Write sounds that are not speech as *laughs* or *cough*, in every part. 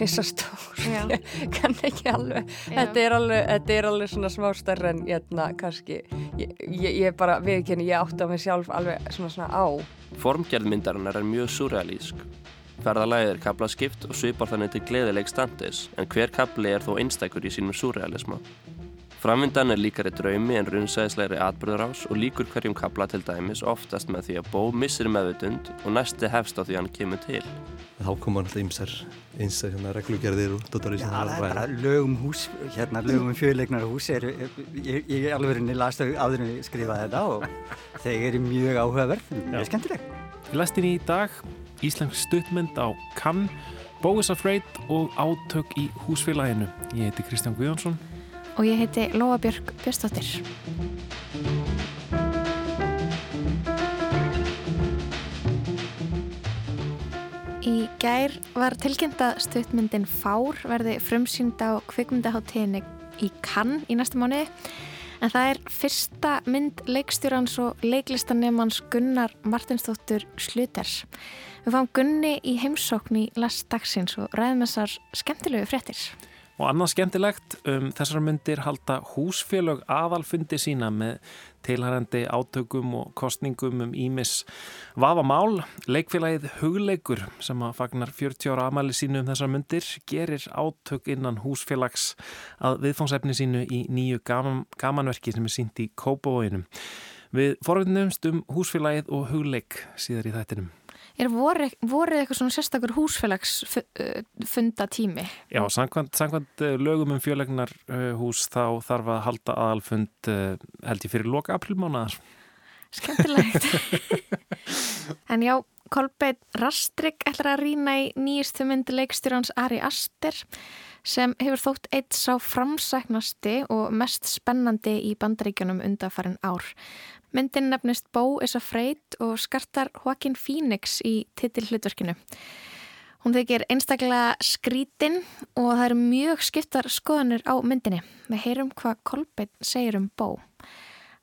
risastór. *laughs* Ég kann ekki alveg. Þetta er alveg, þetta er alveg svona smá stærra en hérna kannski ég, ég, ég bara viðkynni, ég átti á mig sjálf alveg svona svona á. Formgerðmyndarinnar er mjög surrealísk Ferðalæðið er kablaskipt og svipar þannig til gleðileg standis en hver kabli er þó einstakur í sínum surrealisma Framvindan er líkari draumi en runnsæðislegri atbyrðarás og líkur hverjum kabla til dæmis oftast með því að bó missir meðvutund og næsti hefst á því hann kemur til. Þá koma alltaf ymsar eins að hérna reglugerðir og dotari sem það er bara lögum hús, hérna lögum fjöleiknar hús er, ég, ég er alveg nýlast áður en ég skrifaði þetta og þeir eru mjög áhugaverð, mjög skemmtileg. Við lastum í dag Íslensk stuttmynd á Cannes, Bóis Afraid og Átök í húsfélaginu. Ég heiti Kristján Guðjónsson og ég heiti Lóa Björg Björnstóttir. Í gær var tilkynnt að stuttmyndin Fár verði frumsýnd á kvikmyndaháttíðinni í Cannes í næsta mánuði en það er fyrsta mynd leikstjórans og leiklistanemans Gunnar Martinsdóttur Sluters. Við fáum Gunni í heimsókn í last dagsins og ræðum þessar skemmtilegu fréttir. Og annað skemmtilegt, um, þessar myndir halda húsfélög aðalfundi sína með tilhærandi átökum og kostningum um Ímis Vavamál. Leikfélagið Hugleikur sem að fagnar 40 ára amali sínu um þessar myndir gerir átök innan húsfélags að viðfóngsefni sínu í nýju gaman, gamanverki sem er sínt í Kópavóinum. Við forvinnumst um húsfélagið og hugleik síðar í þættinum. Er vorið voru eitthvað svona sérstakur húsfélagsfunda tími? Já, samkvæmt, samkvæmt lögum um fjölegnar hús þá þarf að halda aðalfund held ég fyrir loka aprilmánaðar. Skemmtilegt. *laughs* en já, Kolbeit Rastrik ætlar að rýna í nýjistu myndi leikstjórans Ari Aster sem hefur þótt eitt sá framsæknasti og mest spennandi í bandaríkjunum undanfærin ár. Myndin nefnist Bó is Afraid og skartar Joaquin Phoenix í titillutverkinu. Hún þykir einstaklega skrítin og það eru mjög skiptar skoðanir á myndinni. Við heyrum hvað Kolbeinn segir um Bó.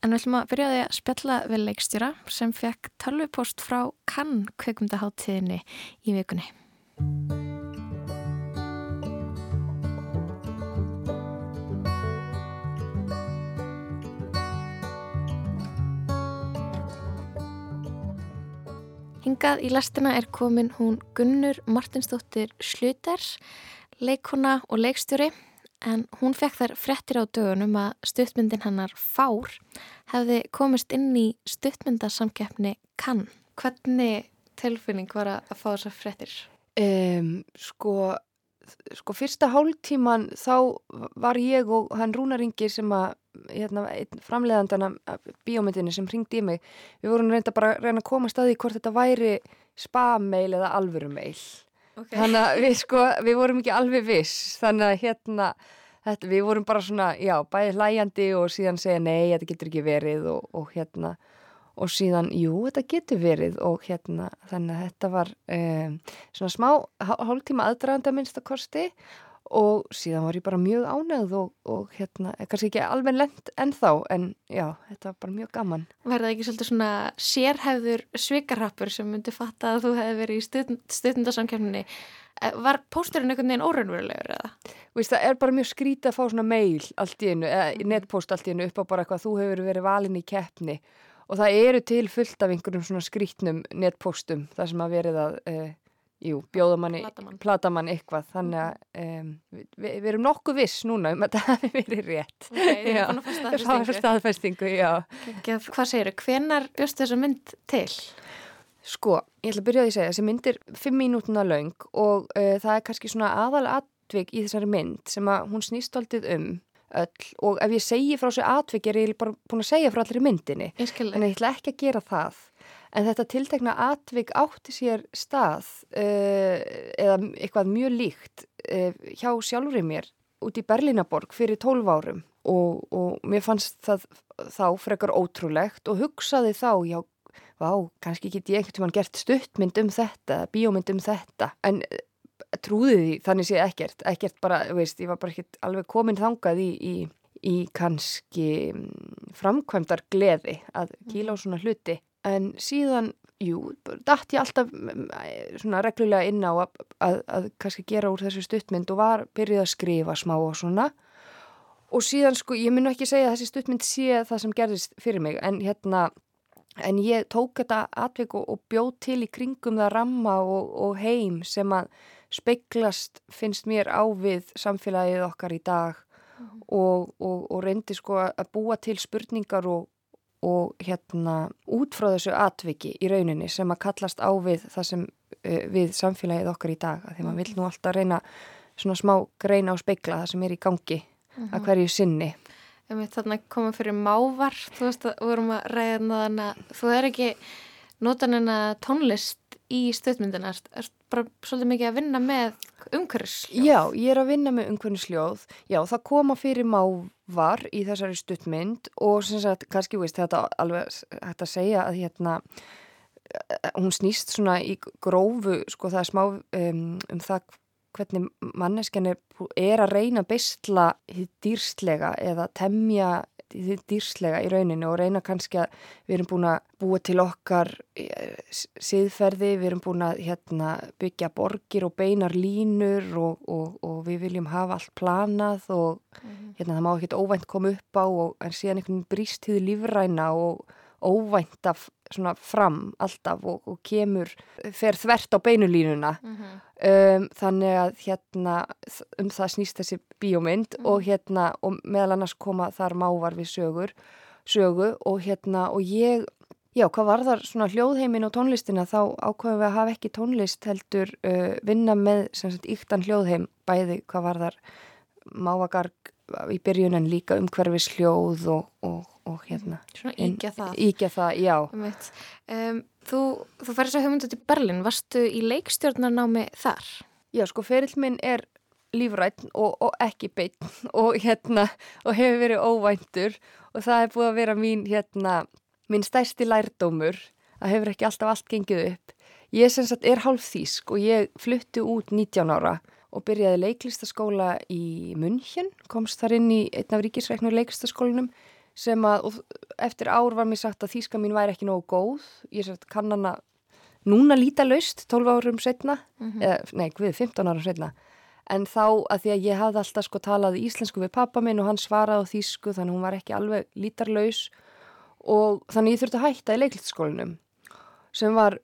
En við ætlum að byrjaði að spjalla við leikstjóra sem fekk tölvupost frá Kann kveikmyndaháttíðinni í vikunni. Hingað í lastina er komin hún Gunnur Martinsdóttir Sluter, leikona og leikstjóri en hún fekk þær frettir á dögunum að stuttmyndin hannar Fár hefði komist inn í stuttmyndasamkeppni Kann. Hvernig tilfinning var að fá þessar frettir? Um, sko, sko fyrsta hálftíman þá var ég og hann Rúnaringi sem að hérna, framleiðandana bíómyndinni sem ringdi í mig við vorum reynda bara að reyna að koma staði hvort þetta væri spam-mail eða alvöru-mail okay. þannig að við sko, við vorum ekki alveg viss þannig að hérna þetta, við vorum bara svona, já, bæði hlæjandi og síðan segja nei, þetta getur ekki verið og, og hérna og síðan, jú, þetta getur verið og hérna, þannig að þetta var um, svona smá hálftíma aðdraganda minnst að kosti og síðan var ég bara mjög ánægð og, og hérna, kannski ekki alveg lent ennþá, en já, þetta var bara mjög gaman. Verða ekki svolítið svona sérhæfður svikarrappur sem myndi fatta að þú hefði verið í stund, stundasamkjöfninni eh, var pósturinn einhvern veginn óraunverulegur eða? Veist, það er bara mjög skrítið að fá svona mail allt í einu, eða mm. netpost allt í einu upp á bara eitthvað þú hefur verið valin í keppni og það eru til fullt af einhverjum svona skrítnum netpostum þar sem að verið að eh, Jú, bjóðamanni, platamann eitthvað, þannig að um, við, við erum nokkuð viss núna um að það *laughs* hefur verið rétt. Ok, þið erum búin að fá staðfestingu. já. Okay, hvað segir þau, hvenar bjóst þessa mynd til? Sko, ég ætla að byrja að því að segja, þessi mynd er fimm mínútuna laung og uh, það er kannski svona aðal atvik í þessari mynd sem að hún snýst aldrei um öll og ef ég segi frá þessu atvik er ég bara búin að segja frá allir myndinni. Ég en ég ætla ekki að gera það. En þetta tiltekna atvik átti sér stað uh, eða eitthvað mjög líkt uh, hjá sjálfur í mér út í Berlínaborg fyrir 12 árum. Og, og mér fannst það þá frekar ótrúlegt og hugsaði þá, já, vá, kannski get ég ekkert sem hann gert stuttmynd um þetta, bíómynd um þetta, en trúði því þannig sé ekkert, ekkert bara, veist, ég var bara ekkert alveg komin þangað í, í, í kannski mm, framkvæmdar gleði að kíla á svona hluti. En síðan jú, dætt ég alltaf mm, svona reglulega inn á að, að, að kannski gera úr þessu stuttmynd og var byrjuð að skrifa smá og svona. Og síðan sko, ég mun ekki segja að þessi stuttmynd sé það sem gerðist fyrir mig en hérna, en ég tók þetta atvik og, og bjóð til í kringum það ramma og, og heim sem að speiklast finnst mér á við samfélagið okkar í dag mm. og, og reyndi sko að búa til spurningar og og hérna út frá þessu atviki í rauninni sem að kallast á við það sem uh, við samfélagið okkar í dag að því maður vill nú alltaf reyna svona smá greina og speikla það sem er í gangi uh -huh. að mhm. hverju sinni Þannig að koma fyrir mávar þú veist að vorum að ræða þannig að þú er ekki notan en að tónlist í stöðmyndina er, er bara svolítið mikið að vinna með umhverfisljóð Já, ég er að vinna með umhverfisljóð Já, það koma fyrir mávar var í þessari stuttmynd og sem sagt, kannski veist þetta alveg hægt að segja að hérna hún snýst svona í grófu sko það er smá um, um það hvernig manneskan er, að reyna að bestla dýrslega eða temja dýrslega í rauninu og reyna kannski að við erum búin að búa til okkar eh, siðferði, við erum búin að hérna, byggja borgir og beinar línur og, og, og við viljum hafa allt planað og mm -hmm. hérna, það má ekkert óvænt koma upp á og, en síðan einhvern veginn bríst til lífræna og óvænt af svona fram alltaf og, og kemur, fer þvert á beinulínuna mm -hmm. um, þannig að hérna um það snýst þessi bíómynd mm -hmm. og hérna og meðal annars koma þar mávar við sögur sögu og hérna og ég já hvað var þar svona hljóðheimin og tónlistina þá ákveðum við að hafa ekki tónlist heldur uh, vinna með sem sagt yktan hljóðheim bæði hvað var þar mávagarg í byrjun en líka umhverfis hljóð og, og og hérna. Svona íkja það. Íkja það, já. Um, Þú, þú færði svo hugmyndu til Berlin Varstu í leikstjórnarnámi þar? Já, sko, ferill minn er lífrætt og, og ekki beinn *laughs* og hérna, og hefur verið óvæntur. Og það er búið að vera mín hérna, mín stærsti lærdómur það hefur ekki alltaf allt gengið upp. Ég sem sagt er hálf þýsk og ég fluttu út 19 ára og byrjaði leiklistaskóla í München, komst þar inn í einn af ríkisreiknur leiklistaskólinum sem að eftir ár var mér sagt að þýska mín væri ekki nógu góð. Ég sagt kann hana núna líta laust 12 árum setna mm -hmm. eða nei, við 15 árum setna en þá að því að ég hafði alltaf sko talað íslensku við pappa minn og hann svaraði á þýsku þannig hún var ekki alveg lítarlaus. Og þannig ég þurfti að hætta í leiklitskólinum sem var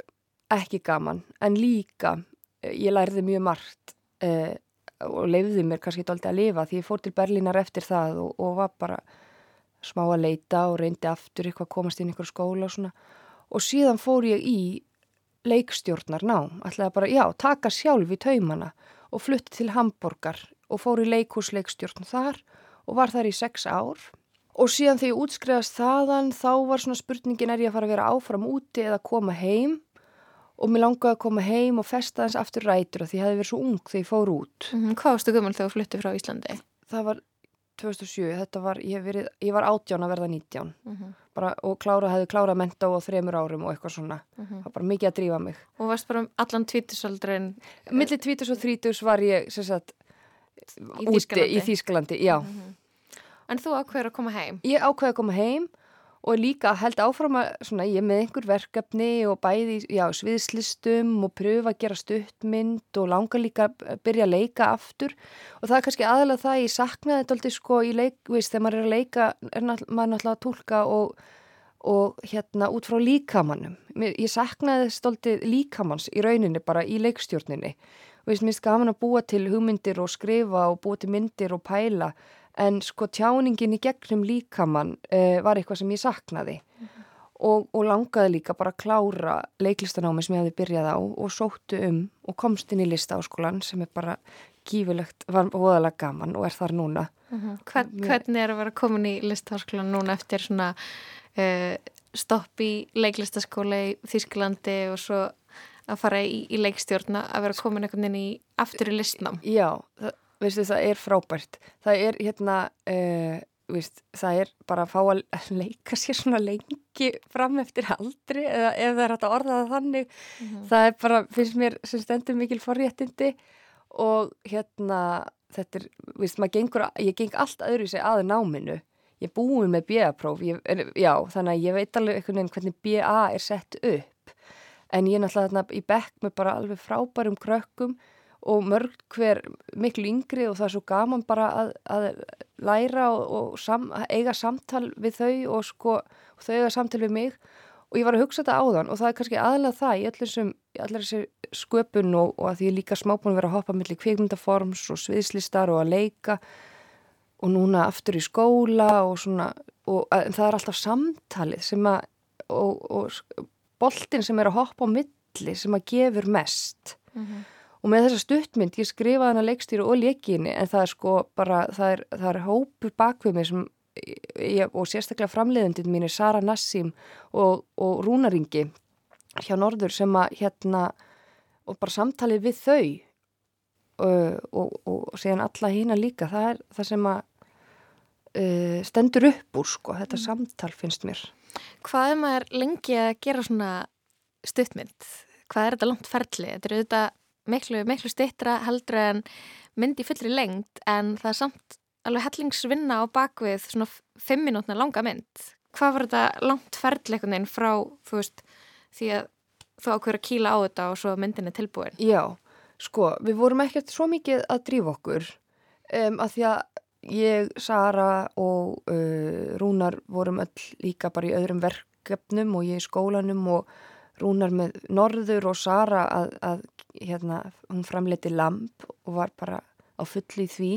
ekki gaman. En líka eh, ég lærði mjög margt eh, og leiði mér kannski doldið að lifa því ég fór til Berlínar eftir það og, og var bara smá að leita og reyndi aftur eitthvað að komast inn í einhver skóla og svona. Og síðan fór ég í leikstjórnar ná, ætlaði bara, já, taka sjálf í taumana og flutti til Hamburgar og fór í leikhúsleikstjórn þar og var þar í sex ár. Og síðan þegar ég útskrefast þaðan þá var svona spurningin er ég að fara að vera áfram úti eða koma heim og mér langaði að koma heim og festa þess aftur rætur og því ég hefði verið svo ung þegar ég fór út mm -hmm. Hvað varstu gummul þegar þú flutti frá Íslandi? Það var 2007, þetta var, ég, verið, ég var 18 að verða 19 mm -hmm. bara, og klára, hefði klárað mentó á þremur árum og eitthvað svona, mm -hmm. það var bara mikið að drífa mig. Og varst bara allan tvítusaldrin? Millir tvítus og þrítus var ég sem sagt í úti Þýskalandi. í Þýskalandi, já. -hmm. En þú ákveður að koma heim? Ég ákveði að koma heim og líka held áfram að svona, ég með einhver verkefni og bæði já, sviðslistum og pröfa að gera stuttmynd og langa líka að byrja að leika aftur. Og það er kannski aðalega það ég saknaði þetta alltaf sko í leik, veist, þegar maður er að leika er maður náttúrulega að tólka og, og hérna út frá líkamannum. Ég saknaði þetta alltaf líkamanns í rauninni bara í leikstjórninni. Og mér finnst gaman að búa til hugmyndir og skrifa og búa til myndir og pæla en sko tjáningin í gegnum líkamann uh, var eitthvað sem ég saknaði mm -hmm. og, og langaði líka bara að klára leiklistanámi sem ég hefði byrjað á og sóttu um og komst inn í listaáskólan sem er bara gífilegt, var óðalega gaman og er þar núna mm -hmm. Hvern, Hvernig er að vera komin í listaáskólan núna eftir svona uh, stopp í leiklistaskóla í Þýsklandi og svo að fara í, í leikstjórna að vera komin einhvern veginn í aftur í listnám Já, það veistu, það er frábært. Það er hérna uh, veist, það er bara að fá að *laughs* leika sér svona lengi fram eftir aldri eða ef það er hægt að orða það þannig. Mm -hmm. það er bara, finnst mér sem stendur mikil forréttindi og hérna þetta er, veist, maður gengur ég geng allt öðru í sig aðu náminu. Ég er búin með BA-próf já, þannig að ég veit alveg hvernig BA er sett upp. En ég er náttúrulega í bekk með bara alveg frábærum krökkum og mörg hver miklu yngri og það er svo gaman bara að, að læra og, og sam, eiga samtal við þau og sko og þau eiga samtal við mig og ég var að hugsa þetta áðan og það er kannski aðlega það í allir, þessi sköpun og, og að því ég líka smábúin að vera að hoppa millir kvikmyndaforms og sviðslistar og að leika og núna aftur í skóla og svona og að, það er alltaf samtalið sem að og, og boltin sem er að hoppa á milli sem að gefur mest mm -hmm. Og með þessa stuttmynd ég skrifaði hana leikstýru og leikinni en það er sko bara það er, það er hópur bakvið mig sem ég, og sérstaklega framleiðundin mín er Sara Nassim og, og Rúnaringi hjá Norður sem að hérna og bara samtalið við þau og, og, og segjan alla hína líka það er það sem að uh, stendur upp úr sko, þetta mm. samtal finnst mér. Hvað er maður lengi að gera svona stuttmynd? Hvað er þetta langt ferli? Þetta er auðvitað miklu, miklu stittra heldur en myndi fullri lengt en það er samt alveg hellingsvinna á bakvið svona fimm minútna langa mynd. Hvað var þetta langt veginn frá þú veist því að þú ákveður að kýla á þetta og svo myndin er tilbúin? Já, sko, við vorum ekkert svo mikið að drífa okkur um, að því að ég, Sara og uh, Rúnar vorum öll líka bara í öðrum verkefnum og ég í skólanum og Rúnar með Norður og Sara að, að hérna, hún framleiti lamp og var bara á fulli því.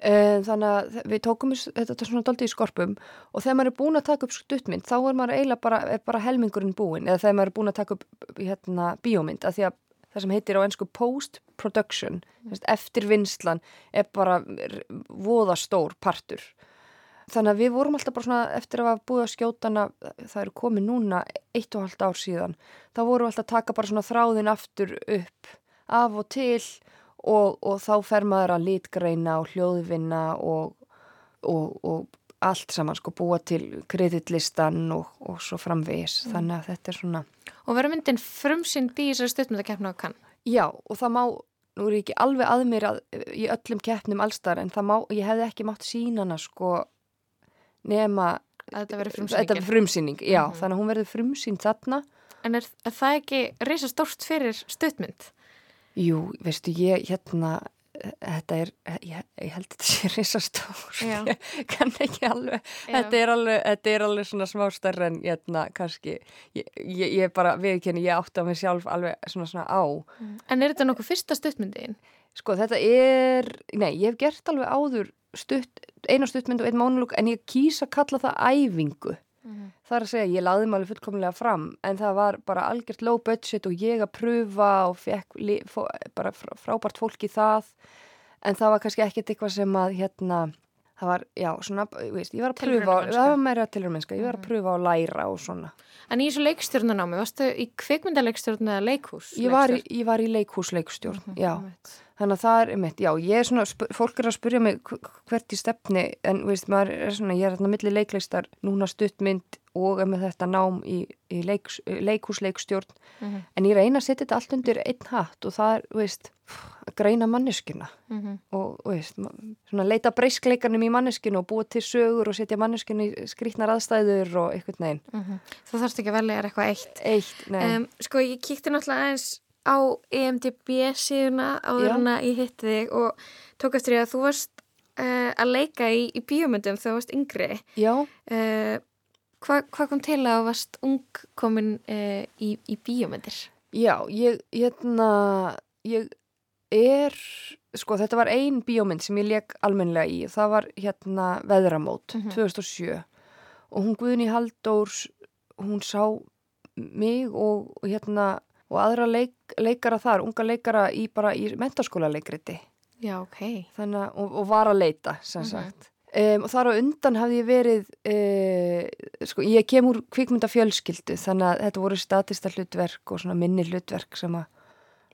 Uh, þannig að við tókum þetta svona doldi í skorpum og þegar maður er búin að taka upp stuttmynd þá er maður eiginlega bara, bara helmingurinn búin eða þegar maður er búin að taka upp hérna, bíómynd að því að það sem heitir á ennsku post-production eftir vinslan er bara voða stór partur þannig að við vorum alltaf bara svona eftir að hafa búið að skjótana það eru komið núna eitt og halvt ár síðan þá vorum við alltaf að taka bara svona þráðin aftur upp af og til og, og þá fer maður að litgreina og hljóðvinna og, og, og allt saman sko búa til kreditlistan og, og svo framvegis mm. þannig að þetta er svona Og verður myndin frumsynd í þessari stuttmyndakeppna á kann? Já og það má, nú er ég ekki alveg að mér að, í öllum keppnum allstar en það má, ég hefði ekki mátt sínana sko nema þetta verður frumsýning Já, mm -hmm. þannig að hún verður frumsýnd þarna En er, er það ekki reysa stórt fyrir stuttmynd? Jú, veistu ég hérna þetta er, ég, ég held að þetta sé risastór ég kann ekki alveg þetta er alveg, þetta er alveg svona smá starra en ég, na, kannski ég, ég er bara, viðkenni, ég átti á mig sjálf alveg svona svona á mm. En er þetta nokkuð fyrsta stuttmyndin? Sko þetta er, nei, ég hef gert alveg áður stutt, eina stuttmynd og einn mónulúk en ég kýsa að kalla það æfingu mm -hmm. það er að segja, ég laði maður fullkomlega fram en það var bara algjört low budget og ég að pröfa og fekk bara frábært fólk í það en það var kannski ekkert eitthvað sem að hérna það var, já, svona, veist, ég var að pröfa það var meira tilhörmennska, ég var að mhm. pröfa að læra og svona. En í þessu leikstjórnunámi varstu í kvikmyndaleikstjórn eða leikhús? Ég var, í, í leikhúsleikstjórn, mm -hmm. já þannig að það er, mitt, já, ég er svona fólk er að spyrja mig hvert í stefni en, veist, maður er svona, ég er hérna millir leikleistar, núna stuttmynd og með þetta nám í, í leiks, leikhúsleikstjórn mm -hmm. en ég reyna að setja þetta allt undir einn hatt og það er, veist, að greina manneskuna mm -hmm. og, veist, svona leita breyskleikarnum í manneskinu og búa til sögur og setja manneskinu í skrítnar aðstæður og eitthvað neginn. Mm -hmm. Þú þarfst ekki að velja eitthvað eitt. Eitt, nei. Um, sko, ég kíkti náttúrulega eins á EMDB síðuna áður hana í hitti þig og tók eftir því að þú varst uh, að leika í, í bíomöndum þegar þú varst yngri. Já. Uh, Hvað hva kom til að þú varst ung komin uh, í, í bíómyndir? Já, ég, hérna, ég er, sko þetta var ein bíómynd sem ég leik almenlega í. Það var hérna Veðramót mm -hmm. 2007 og hún Guðni Haldórs, hún sá mig og hérna og aðra leik, leikara þar, unga leikara í bara í mentarskóla leikriti. Já, ok. Þannig, og, og var að leita, sem mm -hmm. sagt. Um, og þar á undan hafði ég verið uh, sko, ég kem úr kvikmyndafjölskyldu þannig að þetta voru statista hlutverk og svona minni hlutverk sem að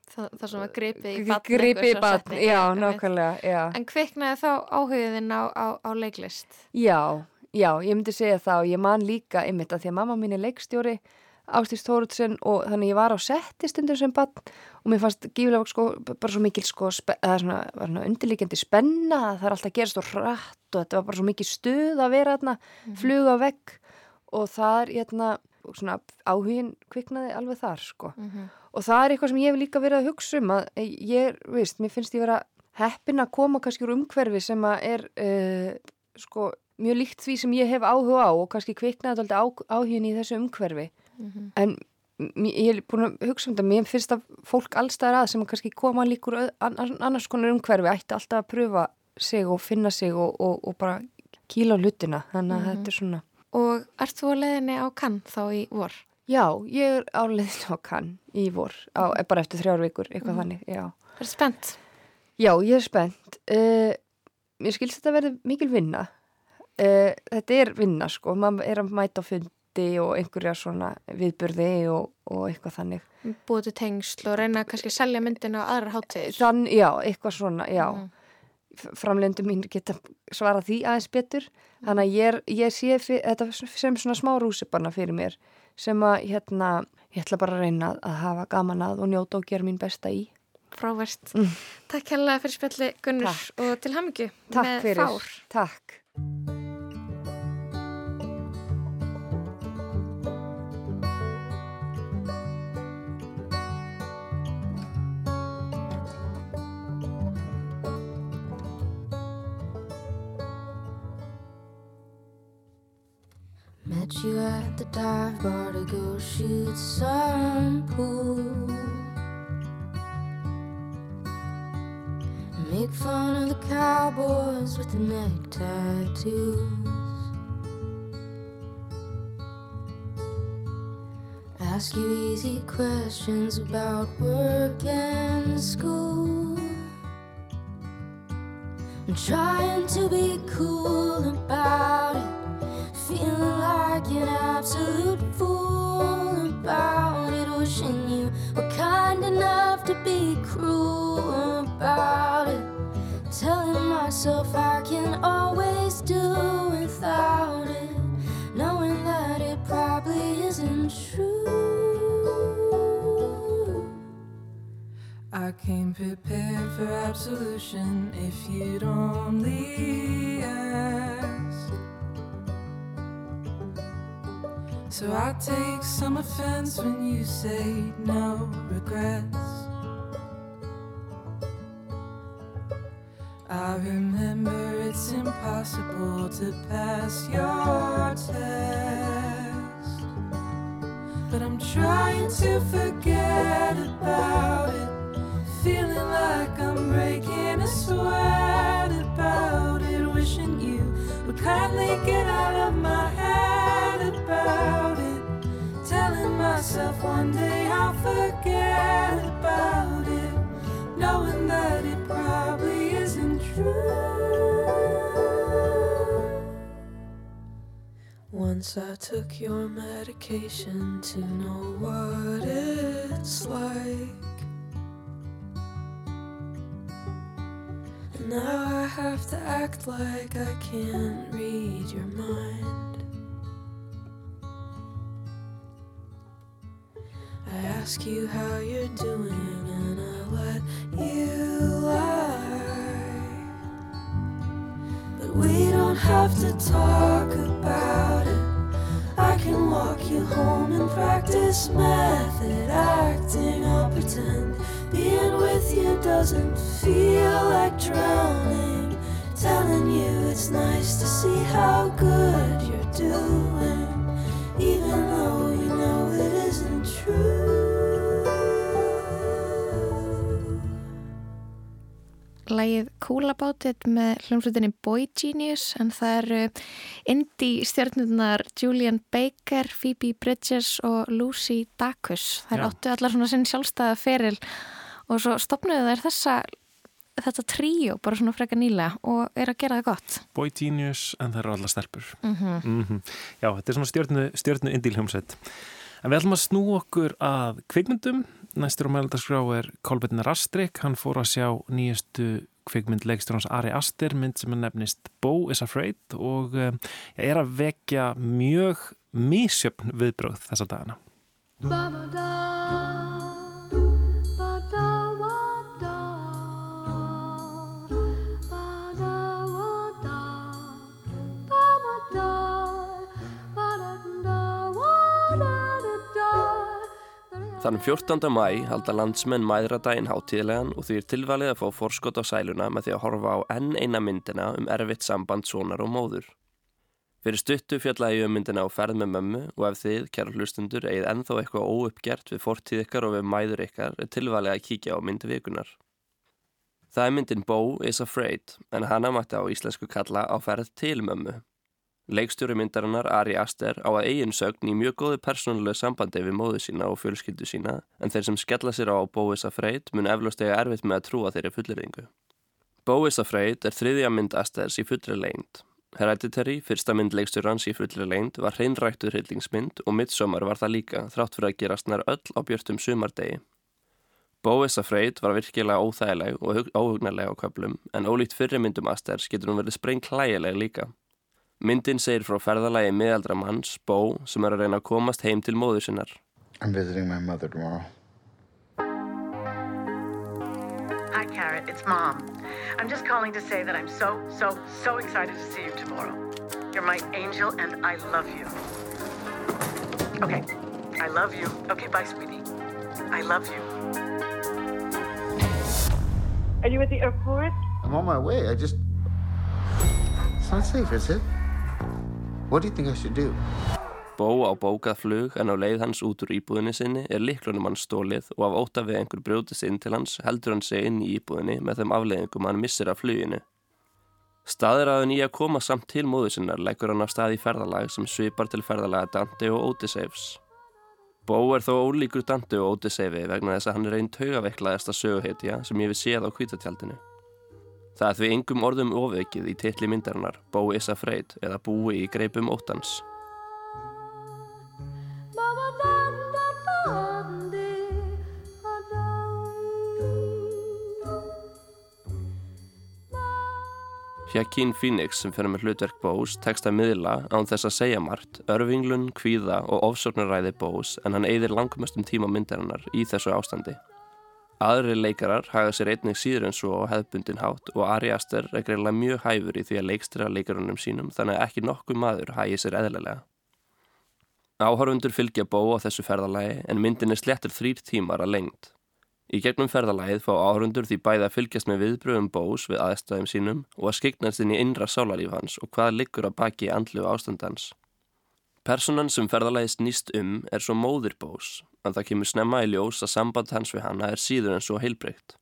Þa, það sem að gripi í batn gripi í batn, já, nákvæmlega já. En kviknaði þá áhugðin á, á, á leiklist? Já, já, ég myndi segja það og ég man líka ymmit að því að mamma mín er leikstjóri Ástís Tóruðsson og þannig ég var á setti stundur sem bann og mér fannst gífilega sko, bara svo mikil sko, svona, svona undirleikjandi spenna það er alltaf að gera svo hratt og þetta var bara svo mikil stuð að vera þarna, mm -hmm. fluga vekk og það er hérna, svona áhugin kviknaði alveg þar sko Mhm. og það er eitthvað sem ég hef líka verið að hugsa um að ég, veist, mér finnst ég vera heppin að koma kannski úr umhverfi sem að er uh, sko mjög líkt því sem ég hef áhuga á og kannski kviknaði alltaf áhugin í þessu umhverfi Mhm. en m- ég er búin að hugsa um þetta mér finnst að fólk allstaðar að sem kannski koma líkur annars konar umhverfi ætti alltaf að pröfa sig og finna sig og, og, og bara kýla á hlutina þannig að Mhm. þetta er svona Og ert þú að leiðinni á kann þá í vor? Já, ég er áleiðin á kann í vor, á, bara eftir þrjár vikur, eitthvað Mhm. þannig, já. Er spennt? Já, ég er spennt. Uh, mér skilst þetta að verði mikil vinna. Uh, þetta er vinna, sko. Maður er að mæta á fundi og einhverja svona viðburði og, og eitthvað þannig. Búið til tengsl og reyna kannski að selja myndinu á aðrar hátíðir? Þann, já, eitthvað svona, já. Mhm. Framlendu mín geta svara því aðeins betur. Þannig að ég, er, ég sé fyr, þetta sem svona smá rúsipanna fyrir mér sem að, hérna, ég ætla bara að reyna að hafa gaman að og njóta og gera mín besta í. Fráverst. Mm. Takk hérlega fyrir spjalli Gunnur og til hamingju Takk með fyrir. fár. Takk. Met you at the dive bar to go shoot some pool. Make fun of the cowboys with the neck tattoos. Ask you easy questions about work and school. I'm trying to be cool about it. Feeling like an absolute fool about it. Wishing you were kind enough to be cruel about it. Telling myself I can always do without it. Knowing that it probably isn't true. I came prepared for absolution if you'd only ask. So I take some offense when you say no regrets. I remember it's impossible to pass your test. But I'm trying to forget about it. Feeling like I'm breaking a sweat about it. Wishing you would kindly get out of my head myself one day I'll forget about it. Knowing that it probably isn't true. Once I took your medication to know what it's like. And now I have to act like I can't read your mind. I ask you how you're doing and I let you lie. But we don't have to talk about it. I can walk you home and practice method acting. I'll pretend being with you doesn't feel like drowning. Telling you it's nice to see how good you're doing, Lægið Cool About It með hljómsveitinni Boy Genius en það eru indie stjórnurnar Julian Baker, Phoebe Bridges og Lucy Dacus. Þær Já. áttu allar svona sinn sjálfstæða feril og svo stopnuðu þær þessa þetta tríó bara svona freka nýlega og er að gera það gott. Boy Genius en það eru alla stelpur. Mm Mm Já, þetta er svona stjörnu, stjörnu indíl hljómsveit. En við ætlum að snú okkur að kvikmyndum. Næstur á meðaldaskrá er Kolbeinn Rastrik. Hann fór að sjá nýjastu kvikmynd leikstur hans Ari Aster, mynd sem er nefnist Bo is Afraid og um, er að vekja mjög misjöfn viðbröð þessa dagana. Ba-da Þann 14. mæ halda landsmenn mæðradaginn hátíðlegan og því er tilvalið að fá forskot á sæluna með því að horfa á enn eina myndina um erfitt samband sonar og móður. Fyrir stuttu fjallaði ég um myndina á ferð með mömmu og ef þið, kæra hlustundur, eigið ennþá eitthvað óuppgert við fortíð ykkar og við mæður ykkar er tilvalið að kíkja á myndi vikunar. Það er myndin Bo is Afraid en hana mætti á íslensku kalla á ferð til mömmu. Leikstjóri myndarinnar Ari Aster á að eigin sögn í mjög góðu persónulega sambandi við móðu sína og fjölskyldu sína en þeir sem skella sér á Bóis Afraid mun eflaust eiga erfitt með að trúa þeirri fullirðingu. Bóis Afraid er þriðja mynd Asters í fullri leint. Hereditary, fyrsta mynd leikstjórans í fullri leint, var hreinræktur hryllingsmynd og midsommar var það líka þrátt fyrir að gerast nær öll á björtum sumardegi. Bóis Afraid var virkilega óþægileg og óhugnarlega á köplum en ólíkt fyrri myndum Asters getur hún verið spreng klægileg líka. Myndin segir frá ferðalagi miðaldra manns, Bo, sem er að reyna að komast heim til móður sinnar. I'm visiting my mother tomorrow. Hi, Carrot. It's Mom. I'm just calling to say that I'm so, so, so excited to see you tomorrow. You're my angel and I love you. Okay, I love you. Okay, bye, sweetie. I love you. Are you at the airport? I'm on my way. I just. It's not safe, is it? What do you think I should do? Bó á bókað flug en á leið hans út úr íbúðinni sinni er liklunum hans stólið og af óta við einhver brjótist inn til hans heldur hann sig inn í íbúðinni með þeim afleiðingum hann missir af fluginu. Staðiraðun í að koma samt til móðu sinnar leggur hann á stað í ferðalag sem svipar til ferðalaga Dante og Odysseifs. Bó er þó ólíkur Dante og Odysseifi vegna þess að hann er einn taugaveiklaðasta söguhetja sem ég við séð á kvítatjaldinu. Það er því engum orðum ofveikið í titli myndarinnar Bó is afraid eða Búi í greipum óttans. Hjakín Phoenix sem fyrir með hlutverk Bós tekst að miðla án þess að segja margt, örfinglun, kvíða og ofsórnaræði Bós en hann eigðir langmestum tíma myndarinnar í þessu ástandi. Aðri leikarar haga sér einnig síður en svo á hefðbundin hátt og Ari Aster er greiðlega mjög hæfur í því að leikstira leikarunum sínum þannig að ekki nokkuð maður hagi sér eðlilega. Áhörfundur fylgja bó á þessu ferðalagi en myndin er slettur þrýr tímar að lengt. Í gegnum ferðalagið fá áhörfundur því bæði að fylgjast með viðbröðum bós við aðstæðum sínum og að skiknast inn í innra sálaríf hans og hvað liggur að baki andlu ástandans. Personan sem ferðalagist nýst um er svo móðir bós en það kemur snemma í ljós að samband hans við hanna er síður en svo heilbreykt.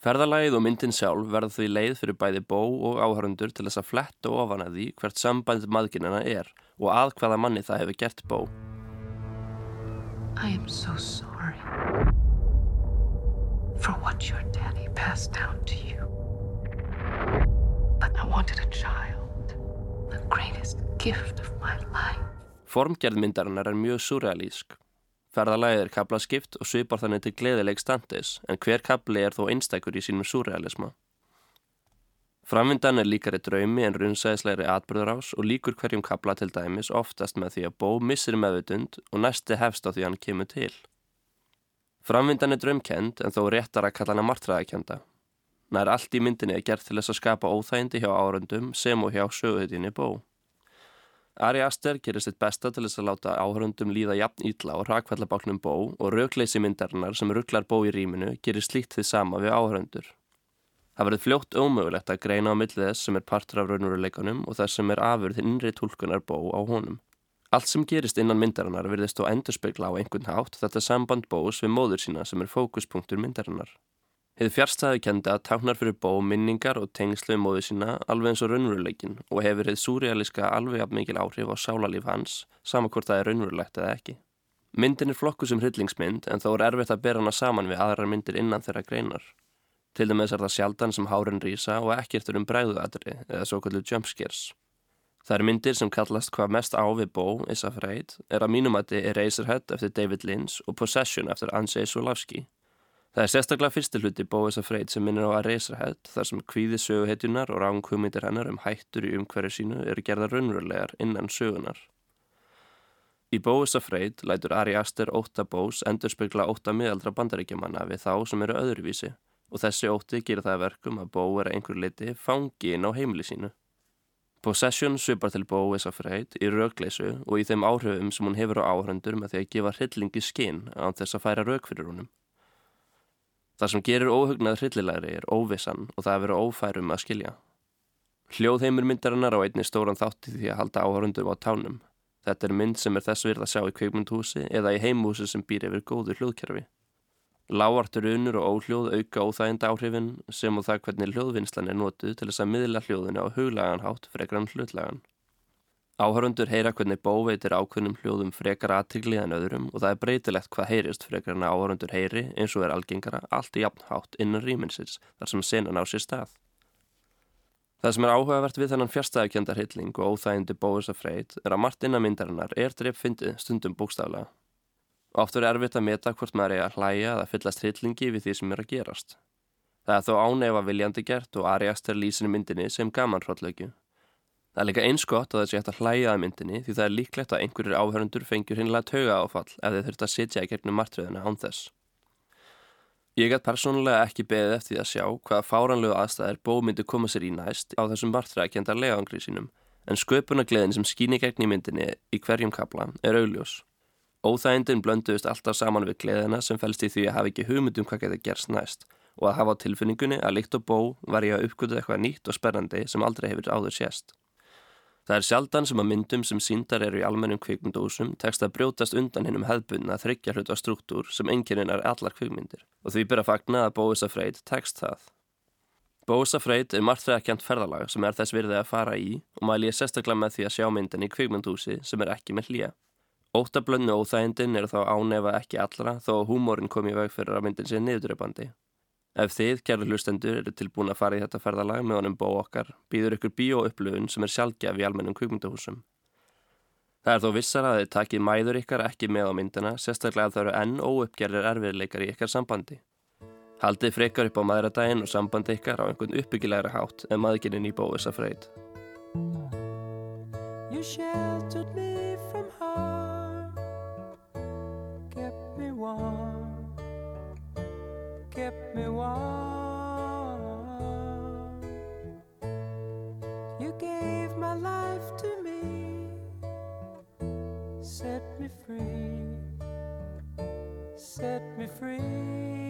Ferðalagið og myndin sjálf verða því leið fyrir bæði bó og áhörundur til þess að fletta ofan að því hvert samband maðginina er og að hvaða manni það hefur gert bó. I am so sorry for what your daddy passed down to you. But I wanted a child, the greatest gift of my life. Formgerð myndarinnar er mjög surrealísk. Ferðalagið er kaplaskipt og svipar þannig til gleðileg standis en hver kapli er þó einstækur í sínum surrealisma. Framvindan er líkari draumi en runnsæðislegri atbyrðurás og líkur hverjum kapla til dæmis oftast með því að bó missir meðvutund og næsti hefst á því hann kemur til. Framvindan er draumkend en þó réttar að kalla hana martræðakenda. Nær allt í myndinni er gert til þess að skapa óþægindi hjá árundum sem og hjá söguðinni bó. Ari Aster gerir sitt besta til þess að láta áhörundum líða jafn ítla og rakvallabálnum bó og raukleysi myndarinnar sem rugglar bó í rýminu gerir slíkt því sama við áhörundur. Það verður fljótt ómögulegt að greina á millið þess sem er partur af raunveruleikunum og þess sem er afurð innri tólkunar bó á honum. Allt sem gerist innan myndarinnar virðist þó endurspegla á einhvern hátt þetta samband bós við móður sína sem er fókuspunktur myndarinnar. Hið fjárstæðu kenda táknar fyrir bó minningar og tengslu í móðu sína alveg eins og raunveruleikin og hefur hið súrealiska alveg af mikil áhrif á sálarlíf hans, sama hvort það er raunverulegt eða ekki. Myndin er flokku sem hryllingsmynd en þó er erfitt að bera hana saman við aðrar myndir innan þeirra greinar. Til dæmis er það sjaldan sem hárin rýsa og ekkert er um bræðuadri eða svo kallu jumpscares. Það er myndir sem kallast hvað mest á við bó, Issa Freyt, er að mínumati Eraserhead eftir David Lynch og Possession eftir Andrzej Sulavski. Það er sérstaklega fyrsti hluti Bóis að freyt sem minnir á að reysa hætt þar sem kvíði söguhetjunar og ránkvömyndir hennar um hættur í umhverju sínu eru gerða raunverulegar innan sögunar. Í Bóis að freyt lætur Ari Aster óta Bós endur spekla óta miðaldra bandaríkjamanna við þá sem eru öðruvísi og þessi óti gerir það verkum að Bó er að einhver liti fangi inn á heimili sínu. Possession svipar til Bóis af freyt í rögleysu og í þeim áhrifum sem hún hefur á áhrendur með því að gefa hryllingi skinn án þess að færa rög fyrir húnum. Það sem gerir óhugnað hryllilegri er óvissan og það er verið ófærum að skilja. Hljóðheimur myndarinnar á einni stóran þátti því að halda áhörundum á tánum. Þetta er mynd sem er þess virð að sjá í kveikmyndhúsi eða í heimhúsi sem býr yfir góðu hljóðkerfi. Láartur unur og óhljóð auka óþægind áhrifin sem og það hvernig hljóðvinnslan er notuð til þess að miðla hljóðinu á huglagan hátt frekar en hlutlagan. Áhörundur heyra hvernig bóveitir ákveðnum hljóðum frekar aðtigli en öðrum og það er breytilegt hvað heyrist frekar en áhörundur heyri eins og er algengara allt í jafn hátt innan rýminsins þar sem senan á sér stað. Það sem er áhugavert við þennan fjärstæðakjöndar hilling og óþægindi bóðs af freyt er að margt innan myndarinnar er dreipfyndið stundum bókstaflega. Oft er erfitt að meta hvort maður er að hlæja eða fyllast hillingi við því sem er að gerast. Það er þó ánefa viljandi gert og Ariast er lýsinu myndinni sem gaman hróllöku. Það er líka eins gott að það sé hægt að hlæja að myndinni því það er líklegt að einhverjir áhörundur fengjur hinnlega tauga áfall ef þeir þurft að sitja í gegnum martröðuna án þess. Ég gæt persónulega ekki beðið eftir að sjá hvaða fáranlegu aðstæðir bó myndi koma sér í næst á þessum martröðakenda legangri sínum en sköpunagleðin sem skýni gegn í myndinni í hverjum kapla er augljós. Óþægindin blönduðist alltaf saman við gleðina sem fælst í því að hafa ekki hugmyndum hvað getur gerst næst og að hafa á tilfinningunni að líkt og bó var ég að uppgötu eitthvað nýtt og spennandi sem aldrei hefur áður sést. Það er sjaldan sem að myndum sem síndar eru í almennum kvikmyndúsum tekst að brjótast undan hinnum hefðbunna þryggja hluta struktúr sem enginn er allar kvikmyndir og því byrja fagna að Bóisa Freyt tekst það. Bóisa Freyt er margþræðakjant ferðalag sem er þess virðið að fara í og mæli ég sérstaklega með því að sjá myndin í kvikmyndúsi sem er ekki með hlýja. Óttablönnu óþægindin er þá ánefa ekki allra þó að húmórin kom í veg fyrir að myndin sé niðurdreipandi. Ef þið, kæru hlustendur, eru tilbúin að fara í þetta ferðalag með honum bó okkar, býður ykkur bíóupplöfun sem er sjálfgjaf í almennum kvikmyndahúsum. Það er þó vissar að þið takið mæður ykkar ekki með á myndina, sérstaklega að það eru enn óuppgerðir erfiðleikar í ykkar sambandi. Haldið frekar upp á maðuradaginn og sambandi ykkar á einhvern uppbyggilegra hátt en maðurinn í bóðis að freyt. warm, kept me warm. You gave my life to me, set me free, set me free.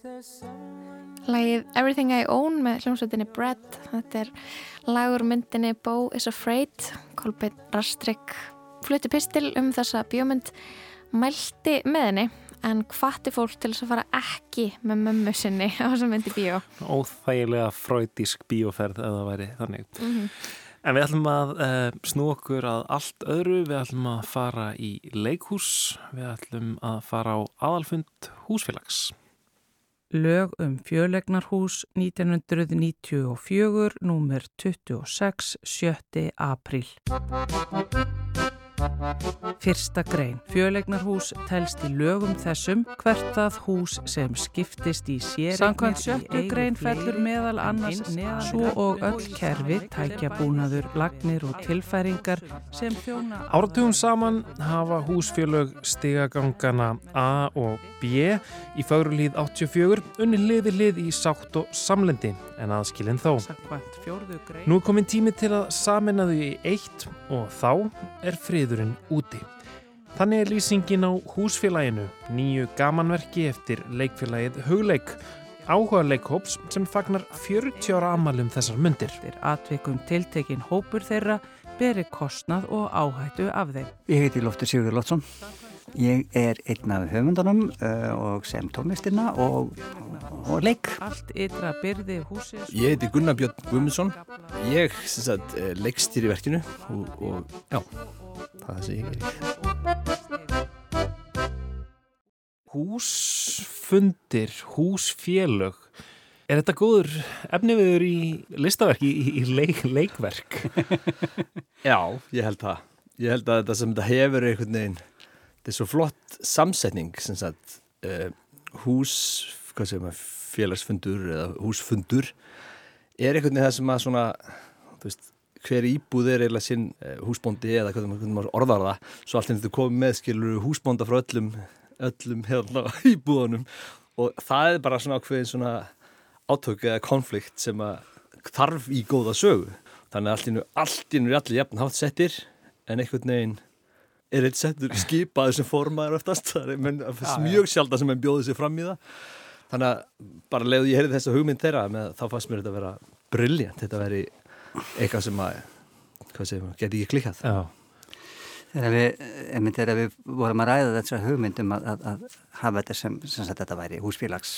Lægið Everything I Own með hljómsveitinni Bread. Þetta er lagur myndinni Bo is Afraid. Kolbjörn Rastrik flutti pistil um þessa bjómynd mælti með henni en hvati fólk til þess að fara ekki með mömmu sinni á þessa myndi bíó. Óþægilega fröytísk bíóferð eða væri þannig. Mhm. En við ætlum að uh, snú okkur að allt öðru, við ætlum að fara í leikhús, við ætlum að fara á aðalfund húsfélags. Lög um fjölegnarhús 1994, númer 26, 7. apríl. Fyrsta grein. Fjölegnarhús telst í lögum þessum hvert það hús sem skiptist í sér. Samkvæmt sjöttu grein fellur meðal annars neðan svo og öll kerfi, tækjabúnaður, lagnir og tilfæringar sem þjóna... Áratugum saman hafa húsfélög stigagangana A og B í fagrulíð 84 unni liði lið í sátt og samlendi en aðskilin þó. Samkvæmt fjórðu grein... Nú er komin tími til að samina þau í eitt og þá er friðurinn úti. Þannig er lýsingin á húsfélaginu, nýju gamanverki eftir leikfélagið Hugleik, áhuga leikhóps sem fagnar 40 ára amalum þessar myndir. Eftir atvikum tiltekin hópur þeirra beri kostnað og áhættu af þeim. Ég heiti Loftur Sigurður Lótsson. Ég er einn af höfundunum uh, og sem tónlistina og, og leik. Allt ytra byrði húsið... Ég heiti Gunnar Björn Guðmundsson. Ég sagt, leikst í verkinu og, og já, það sem ég er. Húsfundir, húsfélög. Er þetta góður efniviður í listaverk, í, í leik, leikverk? *laughs* Já, ég held það. Ég held að þetta sem þetta hefur einhvern veginn, þetta er svo flott samsetning sem sagt uh, hús, hvað segir maður, félagsfundur eða húsfundur er einhvern veginn það sem að svona, þú veist, hver íbúð er eiginlega sinn uh, húsbóndi eða hvernig maður orðar það, svo allt en þetta komið með skilur húsbónda frá öllum, öllum hérna *laughs* íbúðunum og það er bara svona ákveðin svona átök eða konflikt sem að þarf í góða sögu. Þannig að allt er allir jafn hátt settir en einhvern veginn er eitt settur skipaður sem formaður oftast. Það er menn, mjög sjálf sem enn bjóði sér fram í það. Þannig að bara leiðu ég heyrði þessa hugmynd þeirra með, þá fannst mér þetta að vera brilljant. Þetta veri eitthvað sem að, geti ekki klikkað. Þegar við, einmitt þegar við vorum að ræða þessa hugmyndum að, að, að hafa þetta sem, sem sagt, þetta væri húsfélags